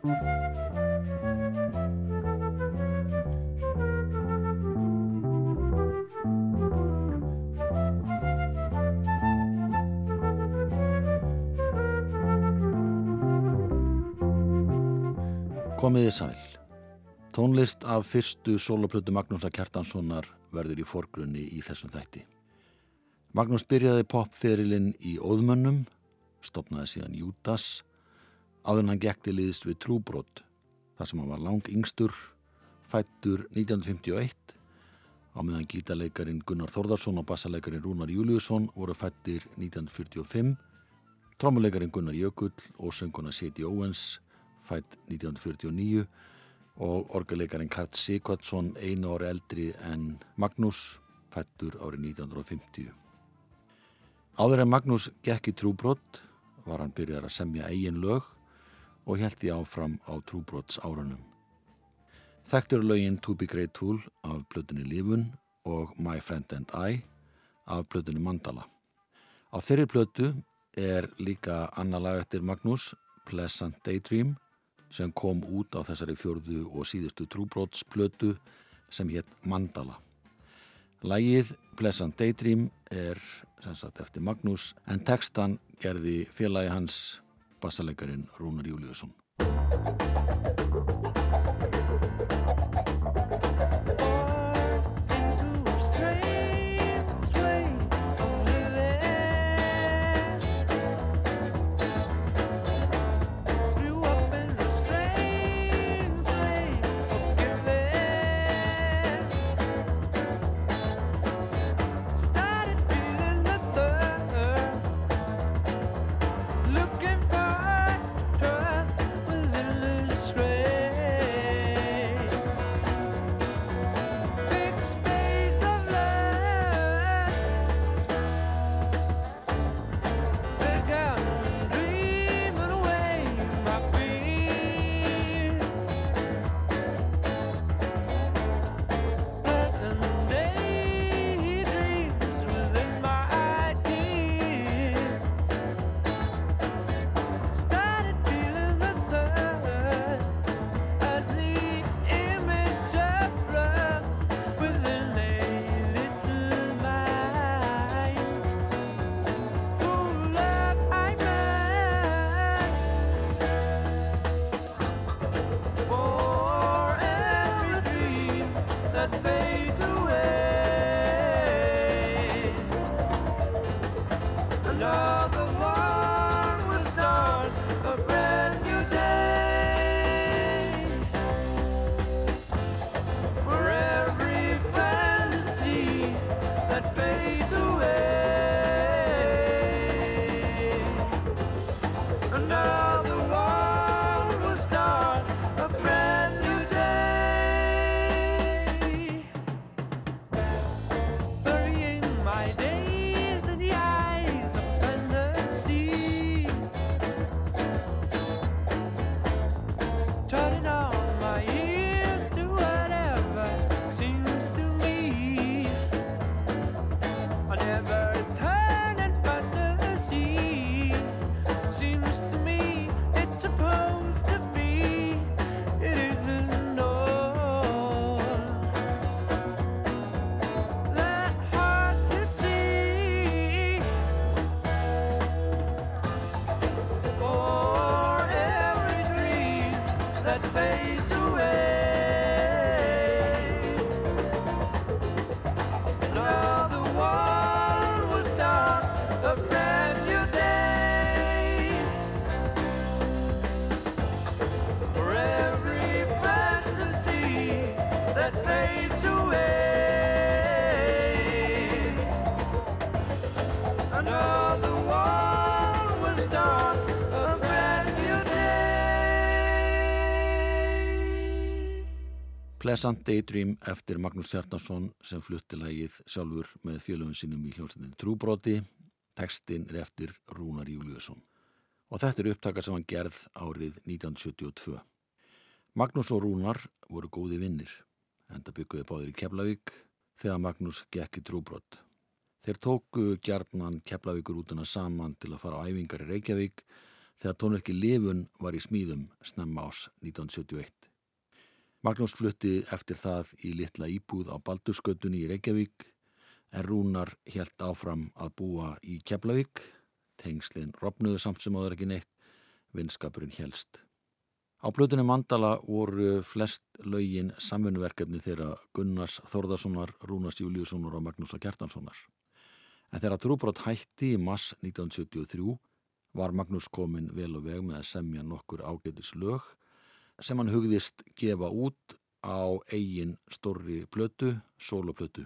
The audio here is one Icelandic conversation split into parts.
Komiði sæl. Tónlist af fyrstu soloplötu Magnúsa Kjartanssonar verður í forgrunni í þessum þætti. Magnús byrjaði popferilinn í Óðmönnum, stopnaði síðan Jútas, áður hann gekti liðist við Trúbrott, þar sem hann var lang yngstur, fættur 1951, á meðan gítarleikarin Gunnar Þordarsson og bassaleikarin Rúnar Júliusson voru fættir 1945, trómuleikarin Gunnar Jökull og sönguna Seti Owens fætt 1949 og orguleikarin Kart Sigvardsson einu ári eldri en Magnús fættur árið 1950. Áður en Magnús gekk í trúbrott var hann byrjar að semja eigin lög og held því áfram á trúbrotts árunum. Þekktur lögin To Be Grateful af blöðunni Livun og My Friend and I af blöðunni Mandala. Á þeirri blödu er líka annar lag eftir Magnús, Pleasant Daydream sem kom út á þessari fjörðu og síðustu trúbrótsplötu sem hétt Mandala. Lægið Pleasant Daydream er sagt, eftir Magnús en textan gerði félagi hans bassalegarin Rúnar Júliusson. Happy Pleasant Daydream eftir Magnús Hjartarsson sem flutti lægið sjálfur með félögum sínum í hljómsveitin Trúbroti. Tekstinn er eftir Rúnar Júliusson. Og þetta er upptakar sem hann gerð árið 1972. Magnús og Rúnar voru góði vinnir. Enda bygguði báðir í Keflavík þegar Magnús gekk í Trúbrot. Þeir tóku gjarnan Keflavíkur útuna saman til að fara á æfingar í Reykjavík þegar tónverki Livun var í smíðum snemma ás 1971. Magnús flutti eftir það í litla íbúð á Baldurskötunni í Reykjavík en Rúnar helt áfram að búa í Keflavík, tengslinn ropnuðu samt sem áður ekki neitt, vinskapurinn helst. Á blötunni Mandala voru flest laugin samfunnuverkefni þeirra Gunnars Þórðarssonar, Rúnars Júliussonar og Magnúsa Kjartanssonar. En þegar trúbrot hætti í mass 1973 var Magnús komin vel og veg með að semja nokkur ágætis lög sem hann hugðist gefa út á eigin stórri plötu, soloplötu.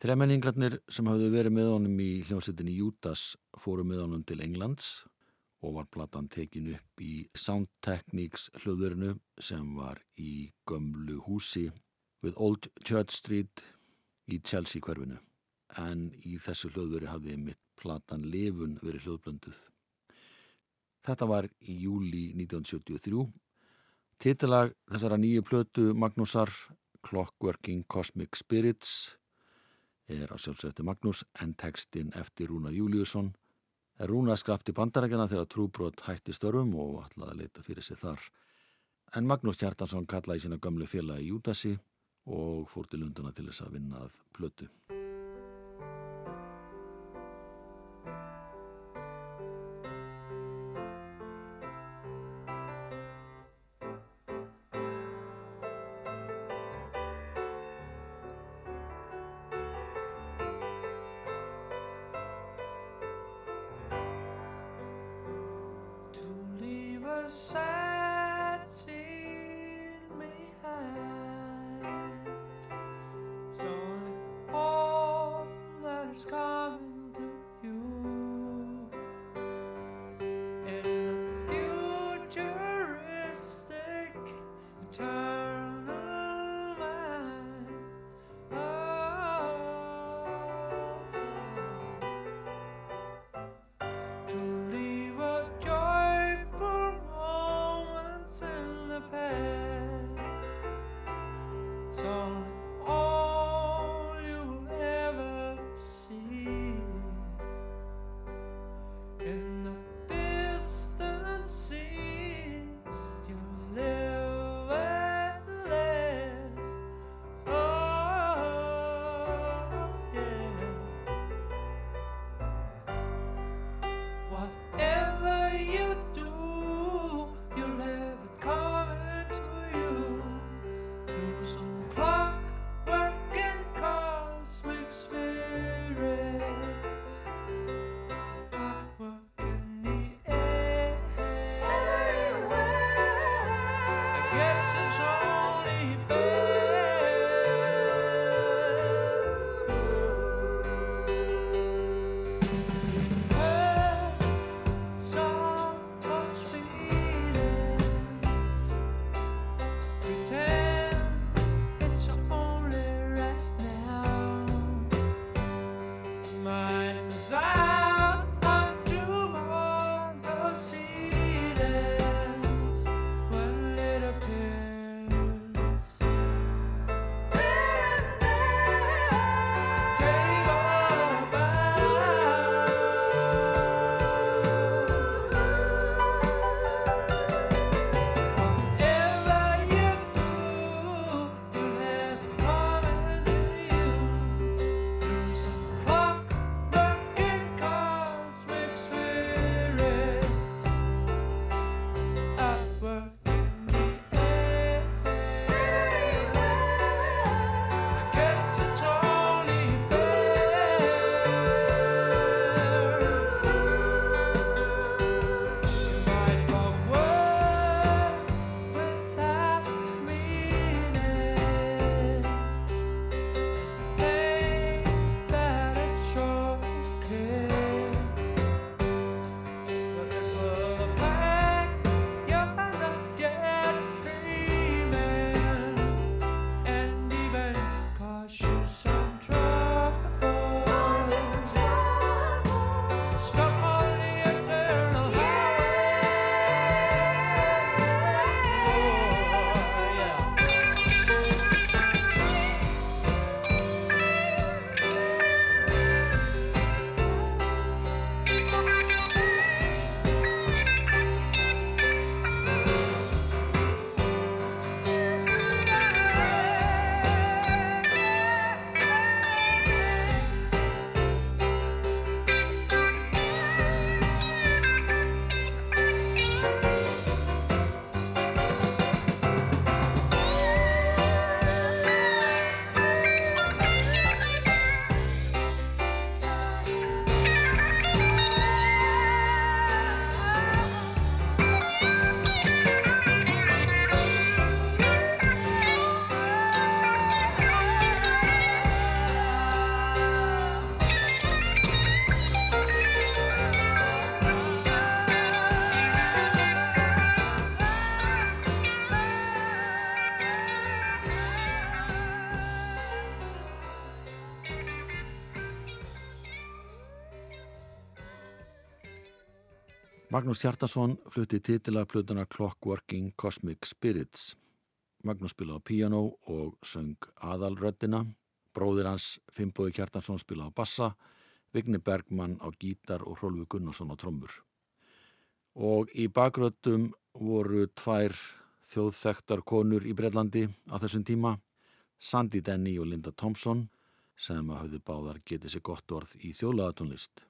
Þremenningarnir sem hafðu verið með honum í hljómsettinni Jútas fóru með honum til Englands og var platan tekin upp í Sound Techniques hljóðurinu sem var í gömlu húsi við Old Church Street í Chelsea hverfinu. En í þessu hljóðveri hafði mitt platan Lefun verið hljóðblönduð. Þetta var í júli 1973 Titilag þessara nýju plötu Magnúsar Clockworking Cosmic Spirits er á sjálfsögtu Magnús en textin eftir Rúnar Júliusson. Er Rúnar skrapti bandarækjana þegar trúbrot hætti störfum og ætlaði að leita fyrir sig þar. En Magnús Hjartansson kallaði sína gömlu félagi Júdasi og fór til Lunduna til þess að vinna að plötu Magnús Hjartarsson flutti titilarplutuna Clockworking Cosmic Spirits. Magnús spilaði á piano og söng aðalröddina. Bróðir hans Finnbói Hjartarsson spilaði á bassa, Vigni Bergmann á gítar og Hrólfi Gunnarsson á trommur. Og í bakröddum voru tvær þjóðþektar konur í Breitlandi á þessum tíma, Sandy Denny og Linda Thompson sem hafði báðar getið sér gott orð í þjóðlagatónlist.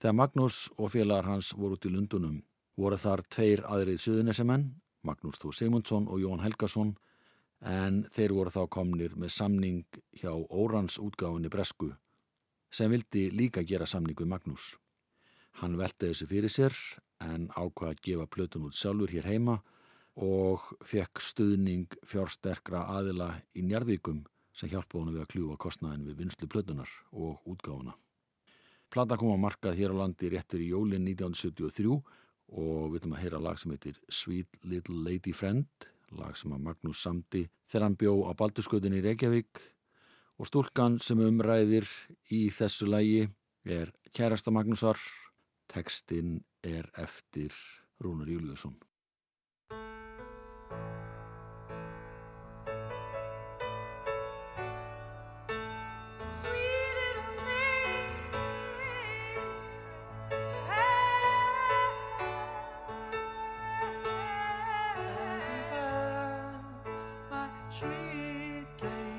Þegar Magnús og félagar hans voru út í Lundunum voru þar tveir aðrið suðunesemenn, Magnús Þó Simundsson og Jón Helgason, en þeir voru þá komnir með samning hjá Órans útgáfinni Bresku sem vildi líka gera samning við Magnús. Hann velti þessu fyrir sér en ákvaði að gefa plötun út sjálfur hér heima og fekk stuðning fjársterkra aðila í Njarðvíkum sem hjálpa honum við að kljúa kostnaðin við vinslu plötunar og útgáfuna. Plata kom á markað hér á landi réttur í jólinn 1973 og við ætlum að heyra lag sem heitir Sweet Little Lady Friend, lag sem að Magnús samti þegar hann bjó á Baldurskutin í Reykjavík og stúlkan sem umræðir í þessu lagi er kærasta Magnúsar, tekstinn er eftir Rúnar Júliusson. sweet day.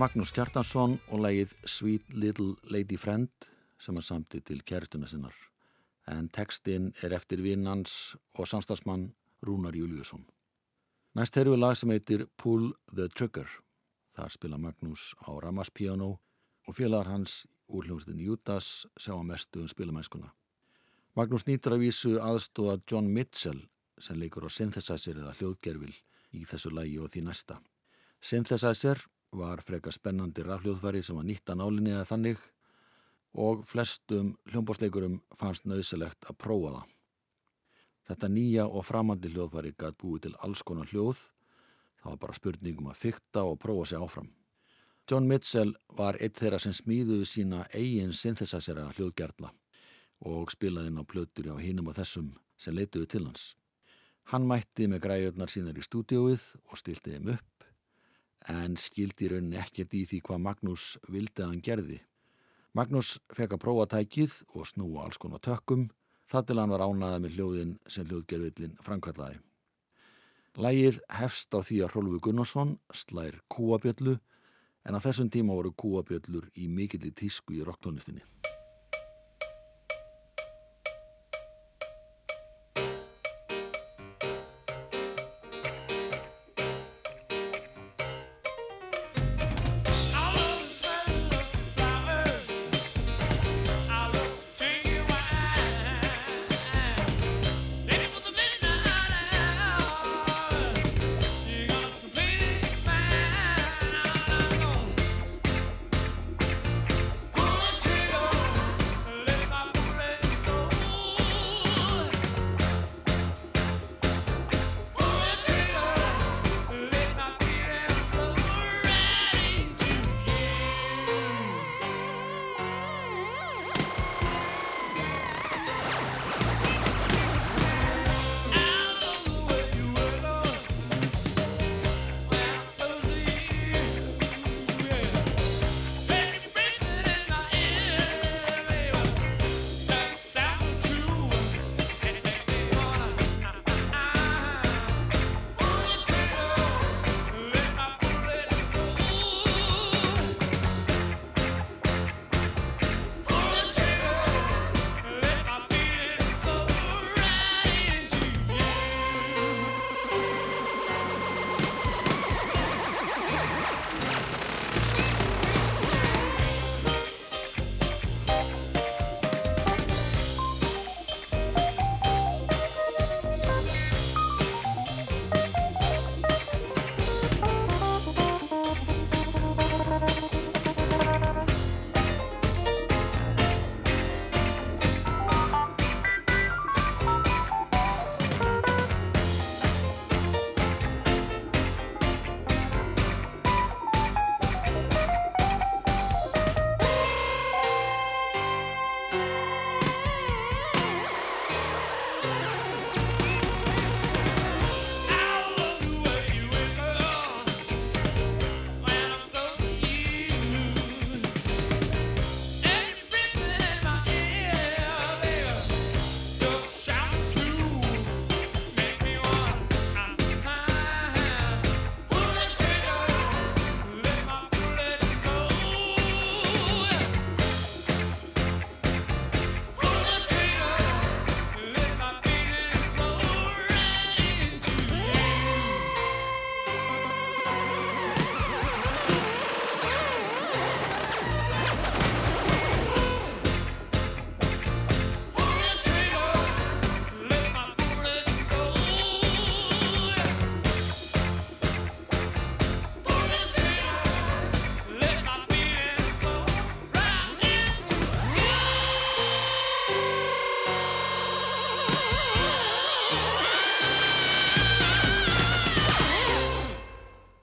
Magnús Kjartansson og lægið Sweet Little Lady Friend sem er samtið til kærtuna sinnar en tekstinn er eftir vinnans og samstagsmann Rúnar Júliusson. Næst erum við lag sem heitir Pull the Trigger. Þar spila Magnús á Ramaspiano og félagar hans úr hljómsdinn Jútas sjá að mestu um spilamænskuna. Magnús nýtur að vísu aðstóða John Mitchell sem leikur á synthesizer eða hljóðgerfil í þessu lægi og því næsta. Synthesizer var freka spennandi rafljóðfæri sem var nýtt að nálinni eða þannig og flestum hljómbórsleikurum fannst nöðsilegt að prófa það. Þetta nýja og framandi hljóðfæri gæt búið til alls konar hljóð, það var bara spurningum að fykta og prófa sig áfram. John Mitchell var eitt þeirra sem smíðuði sína eigin synthesizera hljóðgerðla og spilaði inn á plötur á hinum og þessum sem leituði til hans. Hann mætti með græjurnar sínar í stúdióið og stilti þeim upp en skildi rauninni ekkert í því hvað Magnús vildi að hann gerði. Magnús fekk að prófa tækið og snúa alls konar tökkum þar til hann var ánaðað með hljóðin sem hljóðgerðvillin framkallaði. Lægið hefst á því að Rólfi Gunnarsson slær kúabjöllu en á þessum tíma voru kúabjöllur í mikill í tísku í rocktónlistinni.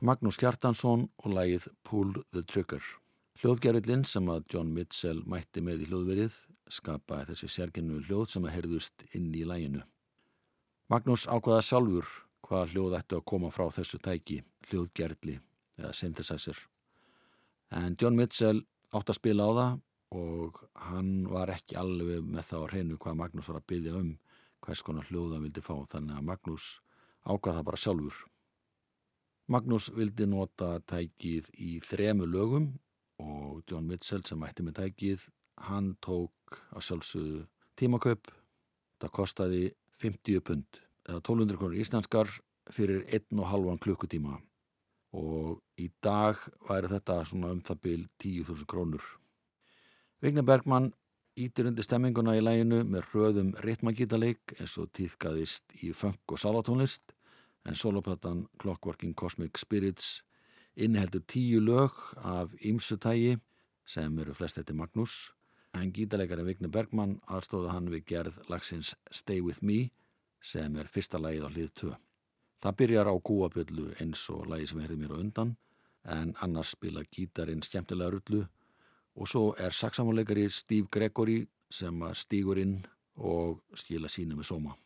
Magnús Kjartansson og lægið Pull the Trigger. Hljóðgerðilinn sem að John Mitchell mætti með í hljóðverið skapaði þessi sérgennu hljóð sem að herðust inn í læginu. Magnús ákvaða sjálfur hvaða hljóð ættu að koma frá þessu tæki, hljóðgerðli eða synthesizer. En John Mitchell átt að spila á það og hann var ekki alveg með það á hreinu hvað Magnús var að byggja um hvers konar hljóð hann vildi fá þannig að Magnús ákvaða það bara sjálfur. Magnús vildi nota tækið í þremu lögum og John Mitchell sem ætti með tækið, hann tók að sjálfsögðu tímakaupp. Það kostiði 50 pund eða 1200 krónur íslenskar fyrir 1,5 klukkutíma og í dag væri þetta svona um það byl 10.000 krónur. Vigna Bergman ítir undir stemminguna í læginu með hröðum ritmagítaleik eins og týðkaðist í funk og salatónlist en solopötan Clockworking Cosmic Spirits inniheldur tíu lög af ýmsutægi sem eru flest eftir Magnús en gítaleikari Vigna Bergman aðstóða hann við gerð lagsins Stay With Me sem er fyrsta lægið á hlið 2. Það byrjar á gúaböllu eins og lægi sem herði mér á undan en annars spila gítarin skemmtilega rullu og svo er saksamáleikari Steve Gregory sem stígur inn og skila sínu með sóma.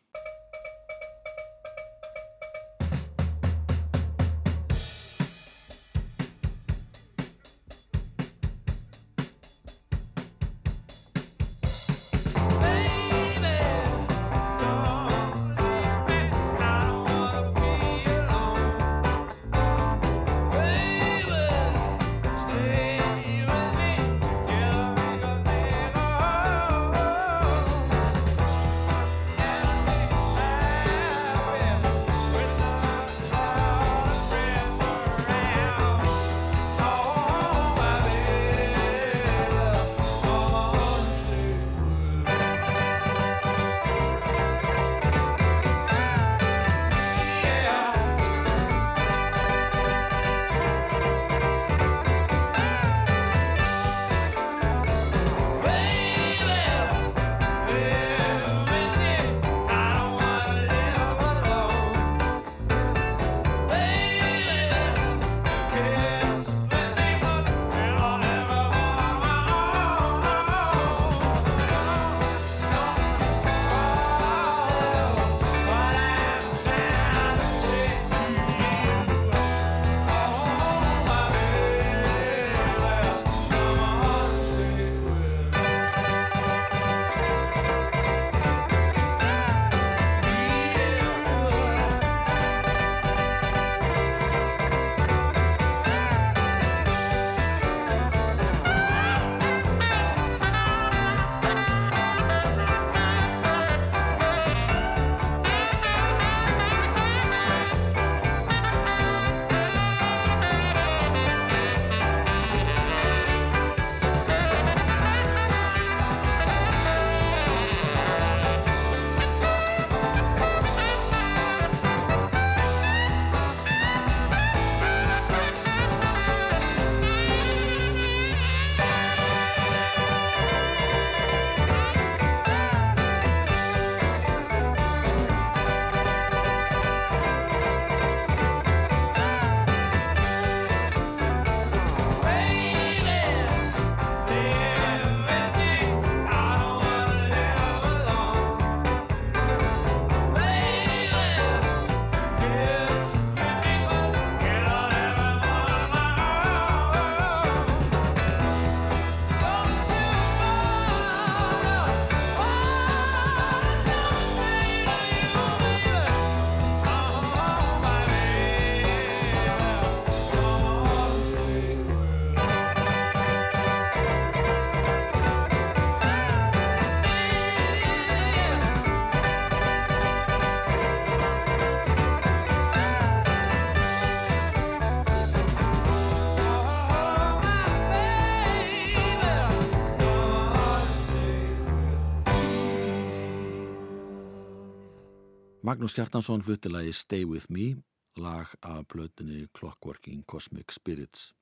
Magnús Kjartansson fluttilagi Stay With Me, lag af blötunni Clockworking Cosmic Spirits.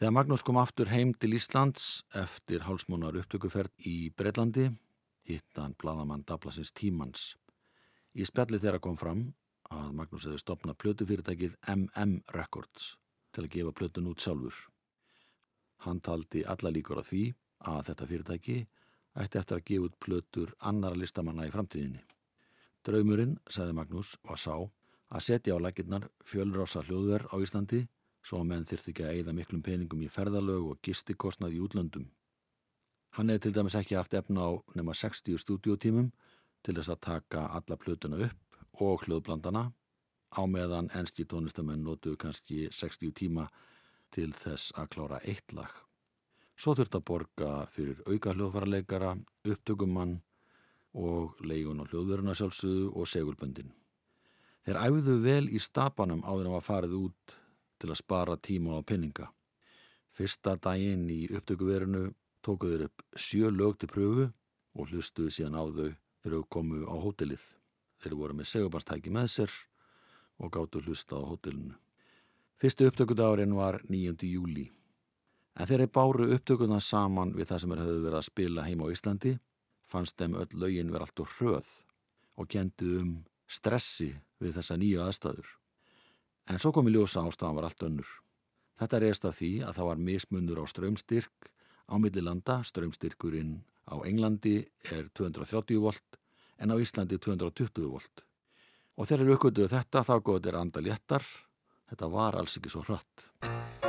Þegar Magnús kom aftur heim til Íslands eftir hálsmónar upptökuferð í Breitlandi, hitt hann bladamann Dablasins Tímans. Í spjalli þeirra kom fram að Magnús hefði stopnað plötufyrirtækið MM Records til að gefa plötun út sjálfur. Hann taldi alla líkur á því að þetta fyrirtæki ætti eftir að gefa út plötur annara listamanna í framtíðinni. Draumurinn, sagði Magnús, var sá að setja á lækirnar fjölrása hljóðver á Íslandi svo að menn þyrtti ekki að eigða miklum peningum í ferðalög og gistikostnað í útlöndum. Hann hefði til dæmis ekki haft efna á nema 60 stúdiotímum til þess að taka alla plötuna upp og hljóðblandana á meðan enski tónlistamenn notuðu kannski 60 tíma til þess að klára eitt lag. Svo þurft að borga fyrir auka hljóðfærarleikara, upptökumann og leigun á hljóðveruna sjálfsögðu og segulböndin. Þeir æfðu vel í stapanum áður en var farið út til að spara tíma og penninga. Fyrsta daginn í upptökuverunu tókuður upp sjö lög til pröfu og hlustuðu síðan á þau þegar þau komu á hótelið. Þeir voru með segubannstæki með sér og gáttu hlusta á hótelinu. Fyrstu upptökudagurinn var 9. júli. En þeir báru upptökuna saman við það sem þeir höfðu verið að spila heima á Íslandi fannst þeim öll lögin verið allt úr hröð og kendu um stressi við þessa nýju aðstæður. En svo kom í ljósa ástafan var allt önnur. Þetta reist af því að það var mismunur á strömstyrk á millilanda. Strömstyrkurinn á Englandi er 230 volt en á Íslandi 220 volt. Og þegar eru uppgötuðu þetta þá góður þetta andaléttar. Þetta var alls ekki svo hratt.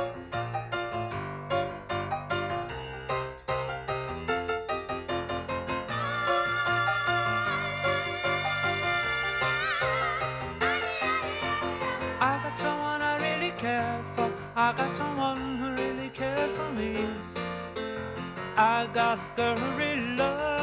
got the real love.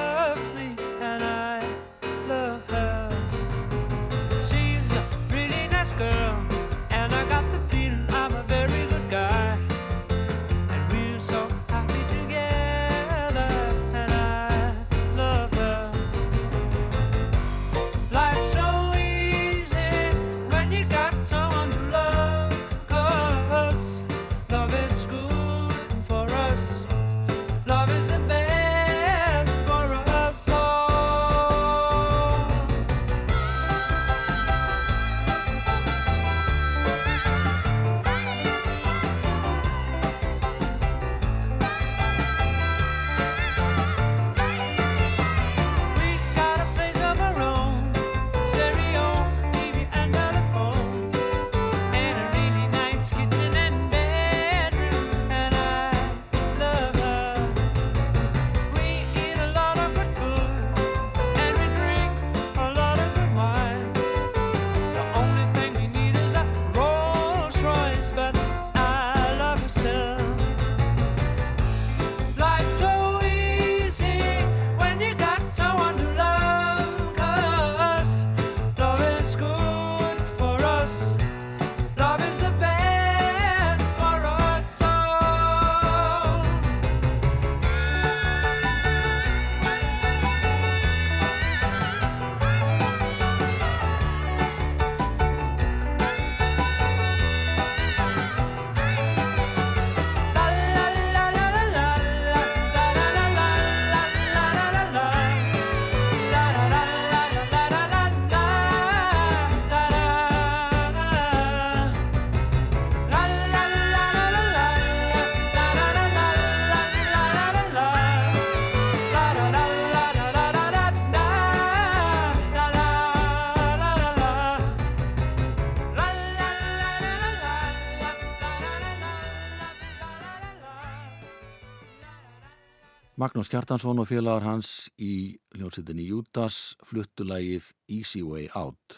Magnús Kjartansson og félagar hans í hljómsveitinni Júdas fluttulægið Easy Way Out.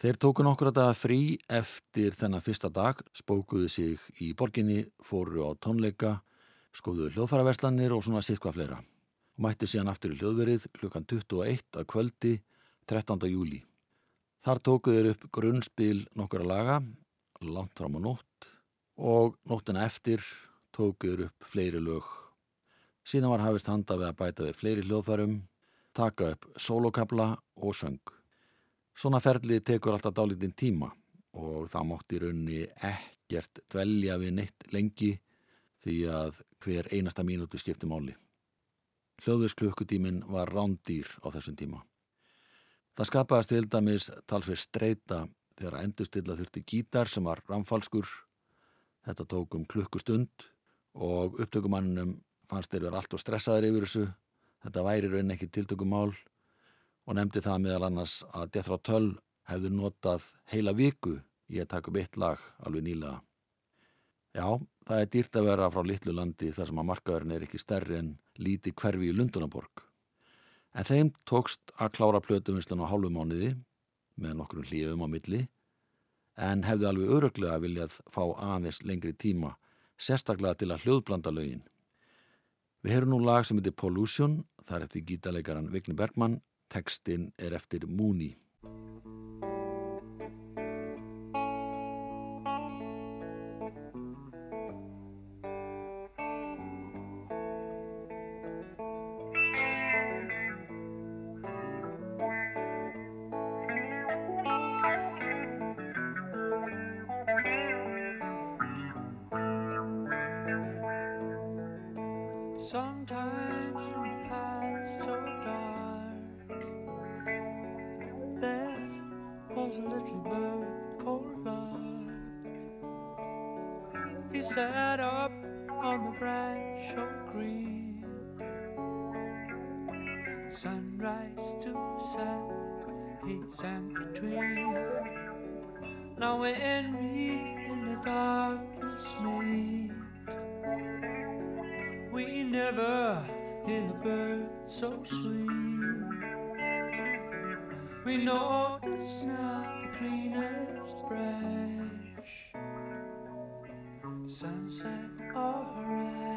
Þeir tóku nokkur að daga frí eftir þennan fyrsta dag, spókuðu sig í borginni, fóru á tónleika, skoðuðu hljóðfæraverslanir og svona sitt hvað fleira. Mætti síðan aftur í hljóðverið klukkan 21 að kvöldi 13. júli. Þar tókuðu þeir upp grunnspil nokkura laga, langt fram á nótt og nóttina eftir tókuðu þeir upp fleiri lög Síðan var hafist handa við að bæta við fleiri hljóðfærum, taka upp sólokabla og söng. Svona ferli tekur alltaf dálítinn tíma og það mátti í raunni ekkert dvelja við neitt lengi því að hver einasta mínútu skipti máli. Hljóðvisklukkutímin var rándýr á þessum tíma. Það skapaðist til dæmis talsverð streyta þegar endurstilla þurfti gítar sem var ramfalskur. Þetta tók um klukkustund og upptökumannunum fannst þeir vera allt og stressaður yfir þessu. Þetta væri raun ekki tiltökumál. Og nefndi það meðal annars að Death Row 12 hefðu notað heila viku í að taka upp eitt lag alveg nýlega. Já, það er dýrt að vera frá litlu landi þar sem að markaðurinn er ekki stærri en líti hverfi í Lundunaborg en þeim tókst að klára plötuvinslan á hálfumániði með nokkur hlíðum á milli en hefðu alveg öruglega viljað fá aðeins lengri tíma sérstaklega til að hljóðblanda lögin. Við heyrum nú lag sem heitir Pollution, það er eftir gítalegaran Vigni Bergman, textin er eftir Mooney. Now we're enemy in the darkness made. We never hear the birds so sweet. We know it's not the greenest branch. Sunset or horizon.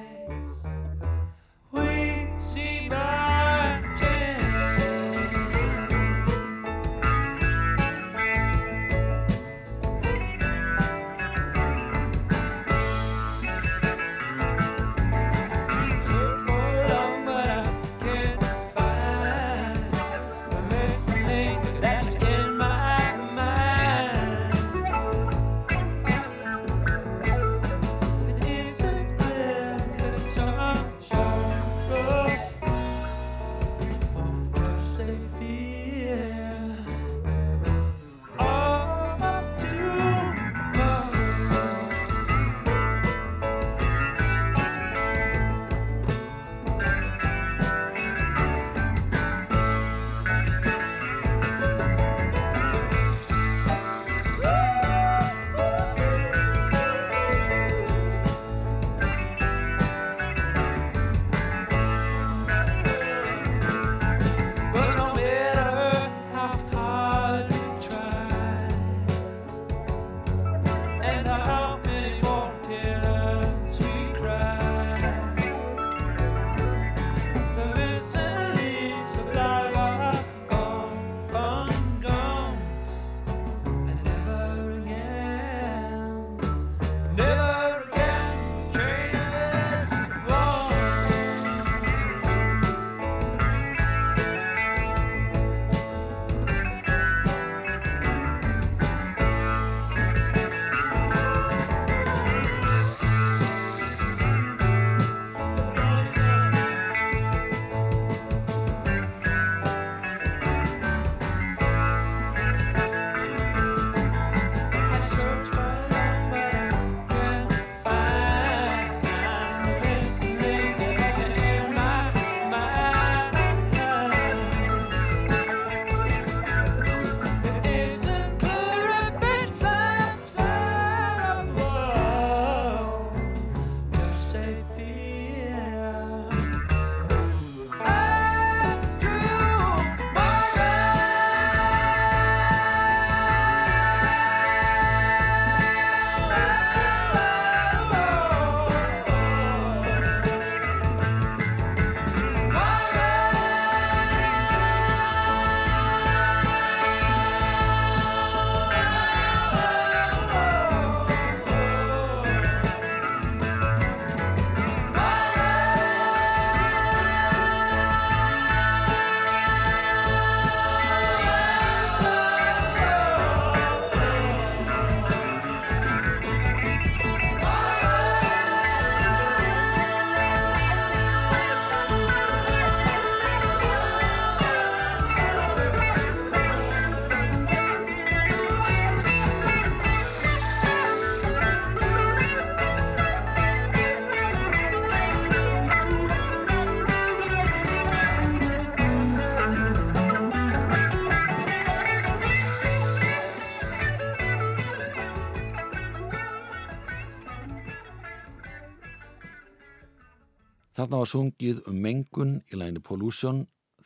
Þarna var sungið um mengun í læni Pollution,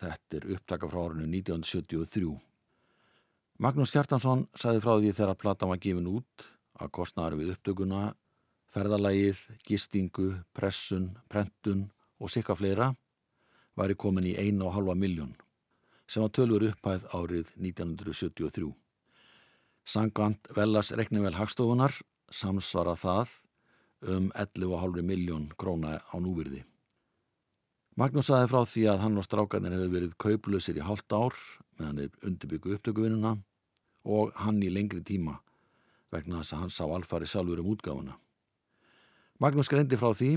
þetta er upptaka frá árinu 1973. Magnús Kjartansson saði frá því þegar að platan var gefin út að kostnari við upptökuna, ferðalægið, gistingu, pressun, prentun og sikka fleira væri komin í 1,5 miljón sem var tölfur upphæð árið 1973. Sangant velas reknivel hagstofunar samsvara það um 11,5 miljón króna á núbyrði. Magnús sagði frá því að hann og strákarnir hefur verið kauplusir í hálft ár meðan þeir undirbyggu upptökuvinnuna og hann í lengri tíma vegna þess að hann sá alfari sjálfur um útgáfuna. Magnús greindi frá því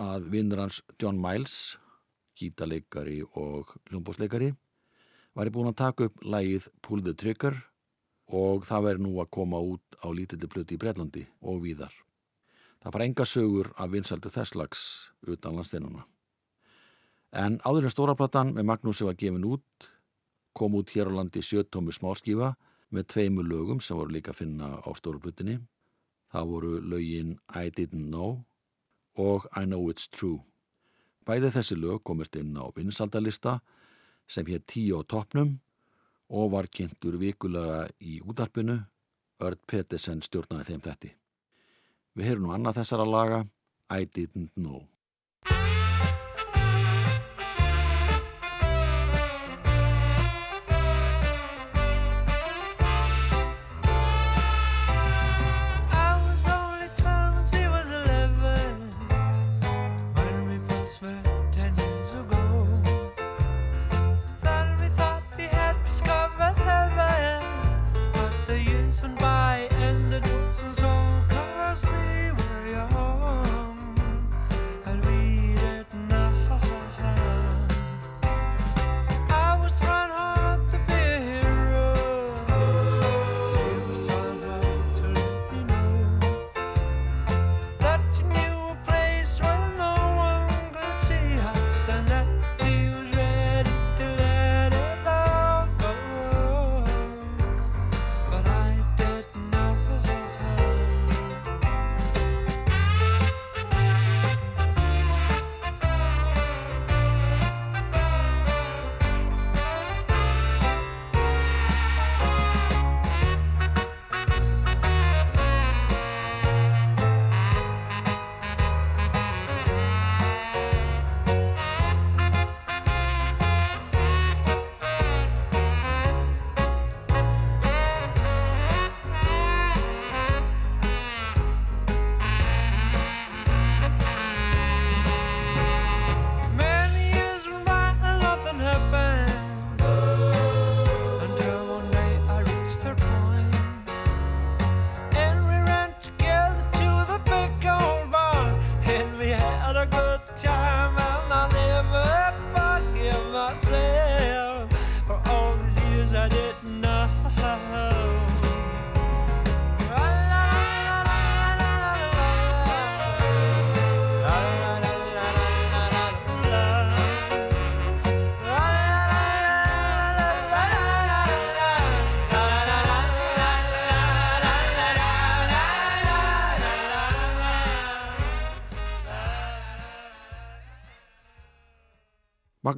að vinnur hans John Miles, gítaleikari og hljómbósleikari, væri búin að taka upp lægið Pull the Trigger og það væri nú að koma út á lítilli plöti í Breitlandi og víðar. Það fara enga sögur af vinsaldu þesslags utan landsteinuna. En áður en stóraplatan með Magnúsi var gefin út, kom út hér á landi sjöttómi smárskífa með tveimu lögum sem voru líka að finna á stóraplutinni. Það voru lögin I Didn't Know og I Know It's True. Bæði þessi lög komist inn á vinsaldalista sem hér tíu á toppnum og var kynntur vikulega í útarpinu. Örd Pettersen stjórnaði þeim þetti. Við heyrum nú annað þessara laga I Didn't Know.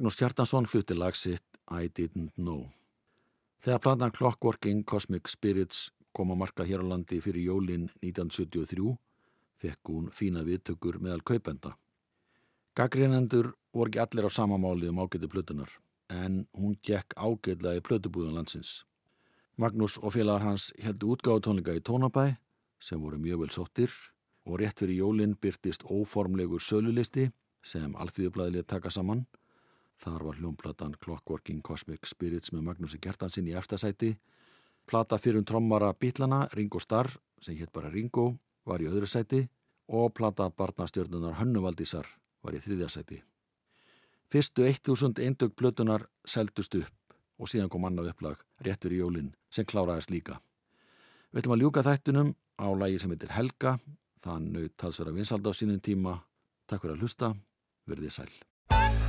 Magnús Kjartansson flutti lag sitt I Didn't Know. Þegar platan Clockworking Cosmic Spirits kom á marka hér á landi fyrir jólin 1973 fekk hún fína viðtökur meðal kaupenda. Gaggrínendur voru ekki allir á sama máli um ágæti plötunar en hún gekk ágætlega í plötubúðan landsins. Magnús og félagar hans heldur útgáðu tónleika í Tónabæ sem voru mjög vel sóttir og rétt fyrir jólin byrtist óformlegur sölulisti sem alþjóðublaðilið taka saman Þar var hljómplatan Clockworking Cosmic Spirits með Magnúsi Gjertansinn í efstasæti. Plata fyrir um trommara Bílana, Ringo Starr, sem hétt bara Ringo, var í öðru sæti og plata barnastjörnunar Hönnuvaldísar var í þriðja sæti. Fyrstu 1000 eindögg plötunar seldust upp og síðan kom annað upplag rétt fyrir jólinn sem kláraðist líka. Við ætlum að ljúka þættunum á lagi sem heitir Helga, það naut talsverða vinsalda á sínum tíma. Takk fyrir að hlusta, verðið sæl.